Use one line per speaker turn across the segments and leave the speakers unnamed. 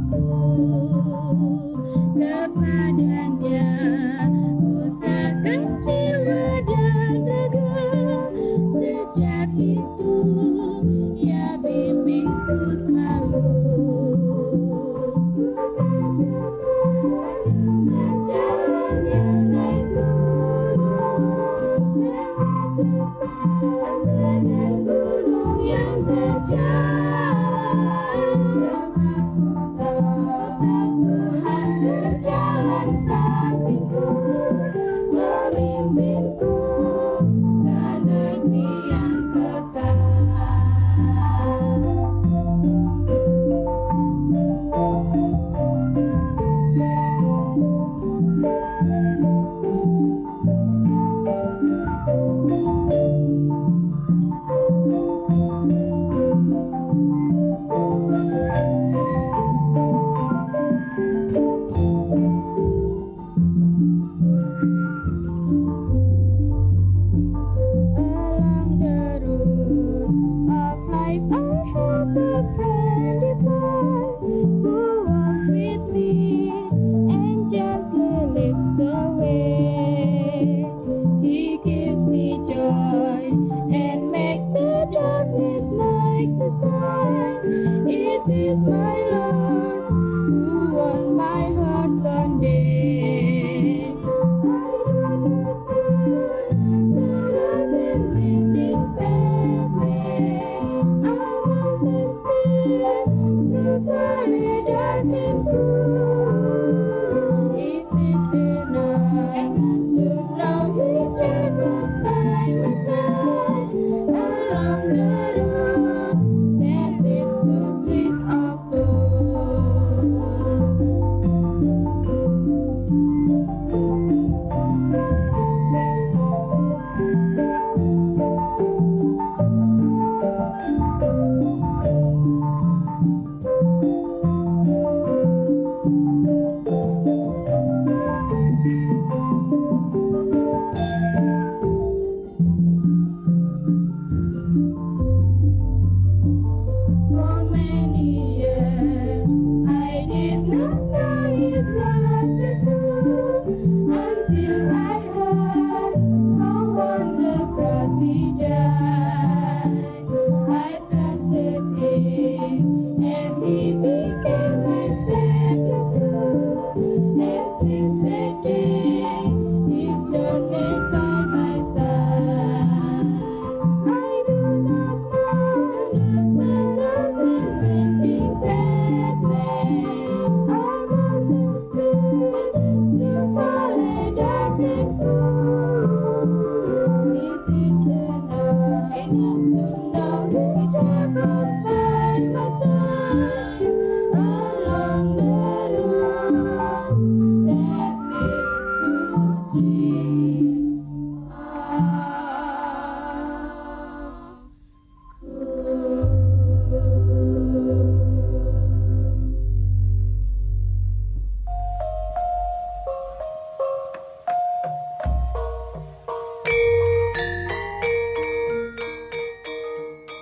Aku dapat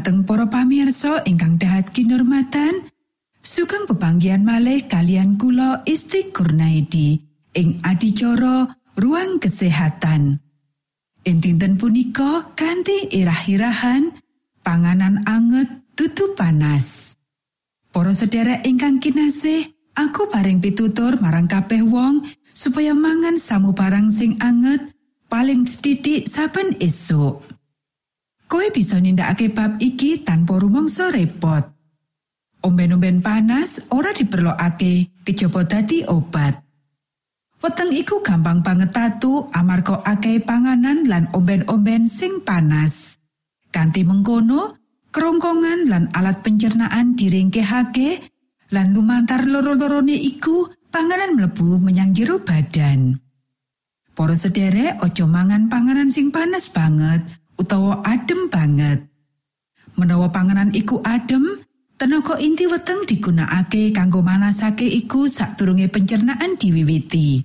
Dumateng para pamirsa ingkang dahat kinurmatan sugeng pebanggian malih kalian kula Isti Kurnaidi ing adicara ruang kesehatan Intinten punika kanthi irah-irahan panganan anget tutu panas Para sedherek ingkang kinasih aku paring pitutur marang kabeh wong supaya mangan samu barang sing anget paling sedidik saben esuk. Koe bisa nindakake bab iki tanpa rumangsa repot. Omben-omben panas ora diperlokake kejaba dadi obat. Weteng iku gampang banget tatu amarga akeh panganan lan omben-omben sing panas. Kanti mengkono, kerongkongan lan alat pencernaan diringkehake lan lumantar loro-lorone iku panganan mlebu menyang jero badan. Para sederek ojo mangan panganan sing panas banget utawa adem banget. Menawa panganan iku adem, tenaga inti weteng digunakake kanggo manasake iku sadurunge pencernaan diwiwiti.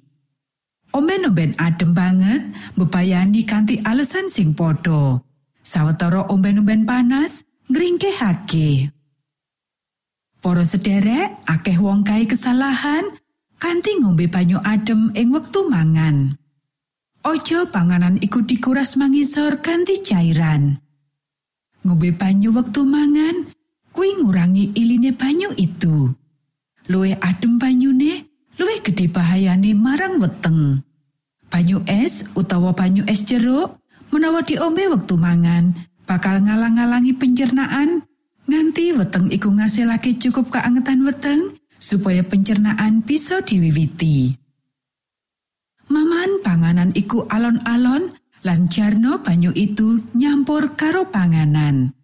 Omben-omben adem banget mbebayani kanthi alasan sing padha. Sawetara omben-omben panas ngringkehake. Para sederek, akeh wong kae kesalahan kanthi ngombe banyu adem ing wektu mangan. Ojo panganan iku dikuras mangisor ganti cairan. Ngombe banyu wektu mangan, kuwi ngurangi iline banyu itu. Luwe adem banyune, luwe gede bahayane marang weteng. Banyu es utawa banyu es jeruk menawa diombe wektu mangan, bakal ngalang-alangi pencernaan nganti weteng iku ngasilake cukup keangetan weteng supaya pencernaan bisa diwiwiti. Maman panganan iku alon-alon lan jarno banyu itu nyampur karo panganan.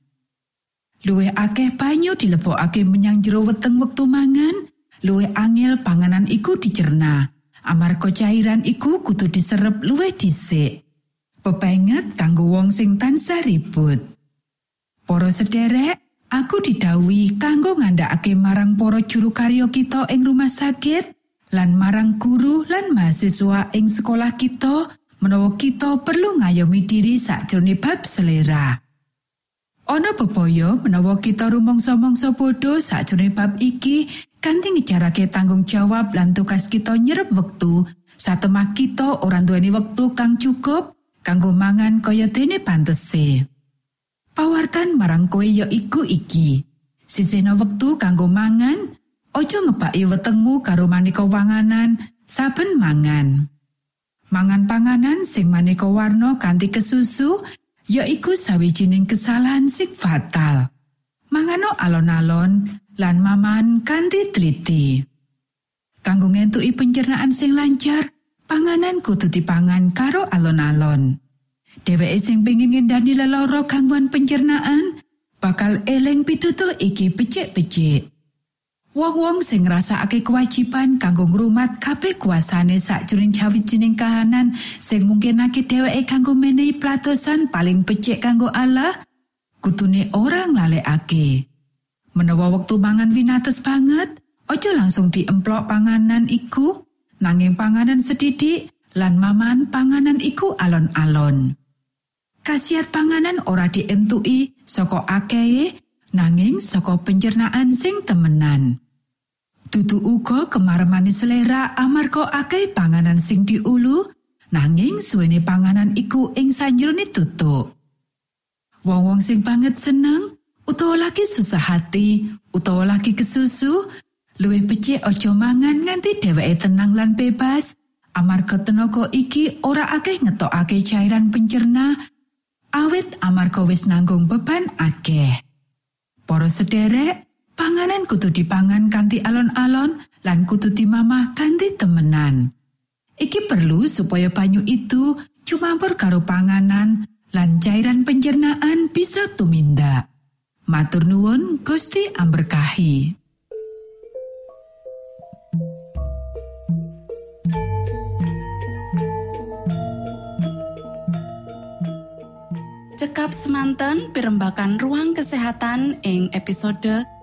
Luwe akeh banyu dilebokake menyang jero weteng wektu mangan, luwe angel panganan iku dicerna. Amarga cairan iku kudu diserep luwe dhisik. pepenget kanggo wong sing tansah ribut. Para sederek, aku didhawuhi kanggo ngandhakake marang para juru karya kita ing rumah sakit lan marang guru lan mahasiswa ing sekolah kita menawa kita perlu ngayomi diri sakjroning bab selera. Ana bebaya menawa kita rumangsa-mangsa bodho sakjroning bab iki kanthi ngejarake tanggung jawab lan tugas kita nyerep wektu satemah kita ora duweni wektu kang cukup kanggo mangan kaya dene pantese. Pawartan marang kowe ya iku iki. Sisena wektu kanggo mangan, aja ngebaki wetengmu karo maneka wanganan saben mangan. Mangan panganan sing maneka warna kanthi kesusu ya iku sawijining kesalahan sing fatal. Mangano alon-alon lan maman kanthi teliti. Kanggo ngentuki pencernaan sing lancar, panganan kudu dipangan karo alon-alon. Dheweke sing pengin ngendani lelara gangguan pencernaan bakal eleng pituto iki becik-becik. Wong-wong sing ngrasakake kewajiban kanggo ngrumat kabeh kuasane sakjroning cawijining kahanan sing mungkinake dheweke kanggo menehi platosan paling becik kanggo Allah, kutune orang lalekake. Menawa wektu mangan winates banget, aja langsung diemplok panganan iku, nanging panganan sedidik lan maman panganan iku alon-alon. Kasiat panganan ora dientuki saka akeh nanging saka pencernaan sing temenan. Dudu uga kemaremane selera amarga akeh panganan sing diulu nanging suwene panganan iku ing sanjrone tutuk. Wong-wong sing banget seneng utawa lagi susah hati utawa lagi kesusu luwih becik aja mangan nganti dheweke tenang lan bebas amarga tenaga iki ora akeh ngetokake cairan pencerna awit amarga wis nanggung beban akeh. Para sederek, panganan kudu dipangan kanthi alon-alon lan kudu dimamah kanthi temenan. Iki perlu supaya banyu itu cumampur karo panganan lan cairan pencernaan bisa tumindak. Matur nuwun Gusti amberkahi.
cekap semanten pimbakan ruang kesehatan ing episode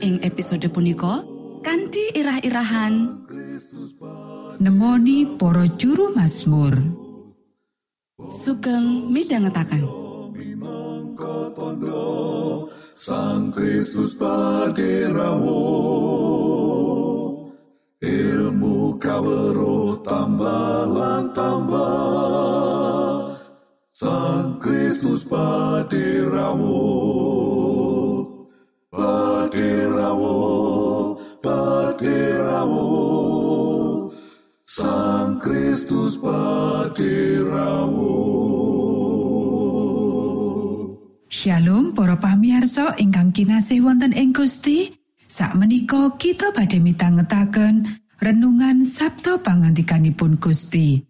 ing episode punika kanthi irah-irahan
nemoni para juru Mazmur.
Sugeng
tondo Sang Kristus paderamu Ilmu kawero tambah tambah. Sang Kristus paderamu Paderamu Paderamu Sang Kristus paderamu
Shalom para pamiarsa ingkang kinasih wonten ing Gusti. Sakmenika kita badhe mitangetaken renungan Sabto pangantikanipun Gusti.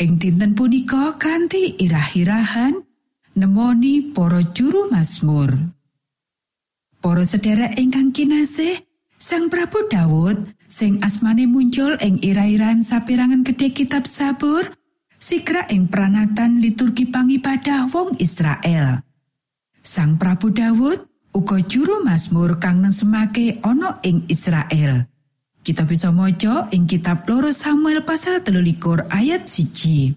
Ing dinten punika kanthi irah-irahan nemoni para juru Mazmur Para sedherek ingkang kinasih Sang Prabu Dawud sing asmane muncul ing irah-irahan saperangan gedhe kitab Sabur sigra ing pranatan liturgi pangibadah wong Israel. Sang Prabu Dawud uga juru Mazmur kang nesemake ana ing Israel. Kita bisa maca ing kitab loro Samuel pasal telulikur ayat siji.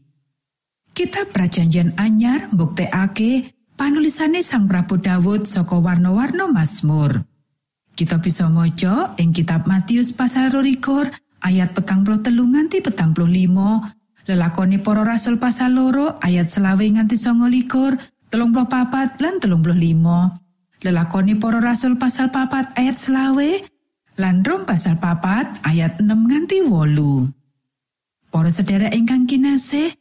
Kitab Prajanjian Anyar mbuktekake panulisane Sang Prabu Dawud saka warna-warna Mazmur. Kita bisa maca ing kitab Matius pasal rolikur ayat petang puluh telu nganti petang puluh limo, lelakoni para rasul pasal loro ayat selawe nganti songo likur, telung puluh papat lan telung puluh limo, lelakoni para rasul pasal papat ayat selawe, lan rom pasal papat ayat 6 nganti wolu. Para sedherek ingkang kinasih,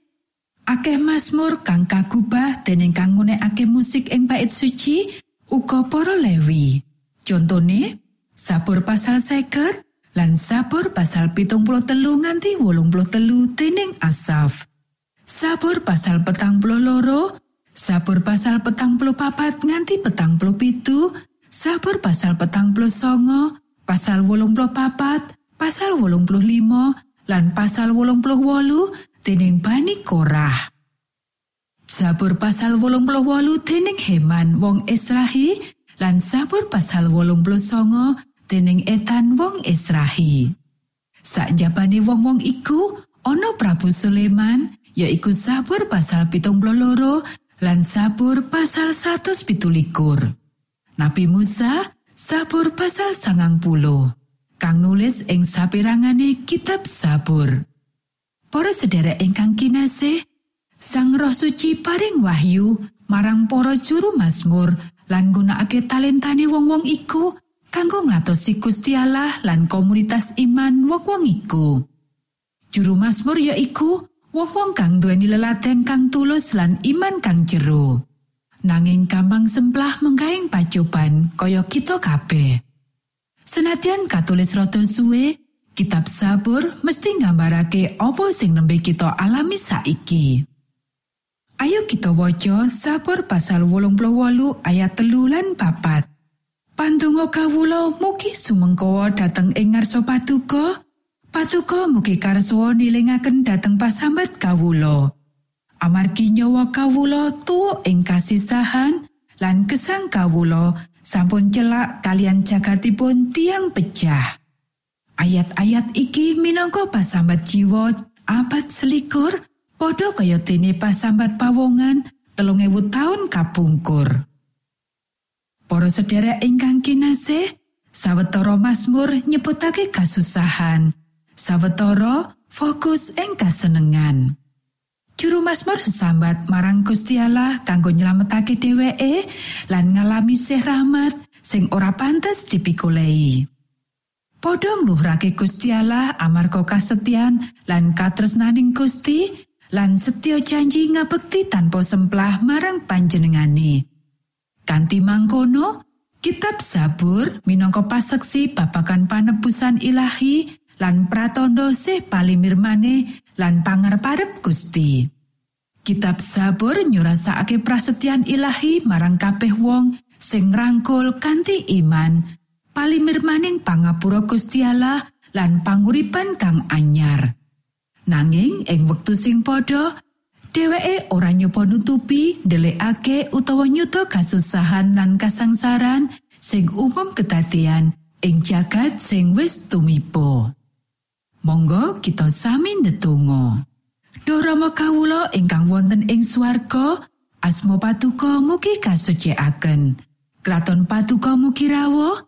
akeh Mazmur kang kagubah dening kang ngunekake musik ing bait suci uga para Lewi. Contone, Sabur pasal seket lan Sabur pasal pitung puluh telu nganti wolung puluh telu dening Asaf. Sabur pasal petang puluh loro, Sabur pasal petang puluh papat nganti petang puluh pitu, Sabur pasal petang puluh songo, pasal wolung puluh papat, pasal wolung puluh limo, lan pasal wolung puluh wolu dening Bani Korah. Sabur pasal wolung puluh wolu dening Heman wong Israhi lan sabur pasal wolung puluh songo dening Etan wong Israhi. Sakjabane wong-wong iku ana Prabu Sulaiman yaiku sabur pasal pitung puluh loro lan sabur pasal 117. Nabi Musa sabur pasal sangang puluh kang nulis ing sapirangane kitab sabur. Para sedherek ingkang kinasih, Sang Roh Suci paring wahyu marang para juru Mazmur lan gunakake talentane wong-wong iku kanggo ngatosi Gusti Allah lan komunitas iman wong-wong iku. Juru Mazmur yaiku wong-wong kang duweni lelaten kang tulus lan iman kang jero. Nanging gampang semplah menggaing pacoban kaya kita kabeh. Senadyan katulis rada suwe, kitab sabur mesti nggambarake apa sing nembe kita alami saiki. Ayo kita waca sabur pasal wolung wolu ayat telu lan papat. Pandonga kawula mugi sumengkawa dateng ing ngarsa patuko. Patuko mugi karso nilingaken dateng pasambat kawula. Amargi nyawa kawula tuwa ing kasisahan lan gesang kawula sampun celak kalian jagatipun tiang pecah. Ayat-ayat iki minangka pasambat jiwa abad selikur padha kaya dene pasambat pawongan telung ewu taun kapungkur. Para sedherek ingkang kinasih, sawetara Mazmur nyebutake kasusahan, sawetara fokus ing kasenengan. Juru Mazmur sesambat marang Gusti Allah kanggo nyelametake dheweke lan ngalami sih rahmat sing ora pantes dipikulei. Podho ngluhurake Gusti Allah amarga kasetyan lan katresnaning Gusti lan setya janji ngabekti tanpa semplah marang panjenengane. Kanti mangkono, Kitab Zabur minangka paseksi babagan panebusan ilahi lan pratandha sih palimirmane lan pangarep Gusti. Kitab Zabur nyurasakake prasetyan ilahi marang kabeh wong sing ngrangkul kanthi iman, palimirmaning pangapura Gusti Allah lan panguripan kang anyar. Nanging ing wektu sing padha, dheweke ora nyoba nutupi ndelikake utawa nyuda kasusahan lan kasangsaran sing umum kedadian ing jagat sing wis tumibo. Monggo kita sami ndedonga. Rama kawula ingkang wonten ing swarga, asma patuko mugi kasucikaken. Kraton patuko mugi rawuh,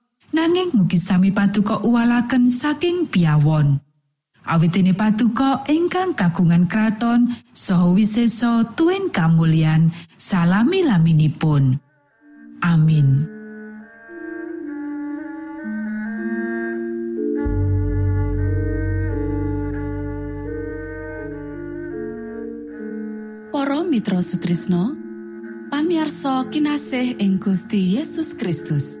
nanging mugi sami patuko uwalaken saking piawon. Awitene patuko ingkang kagungan kraton saha wisesa tuwin kamulyan salami laminipun. Amin.
Para Mitra Sutrisno pamiarsa kinasih ing Gusti Yesus Kristus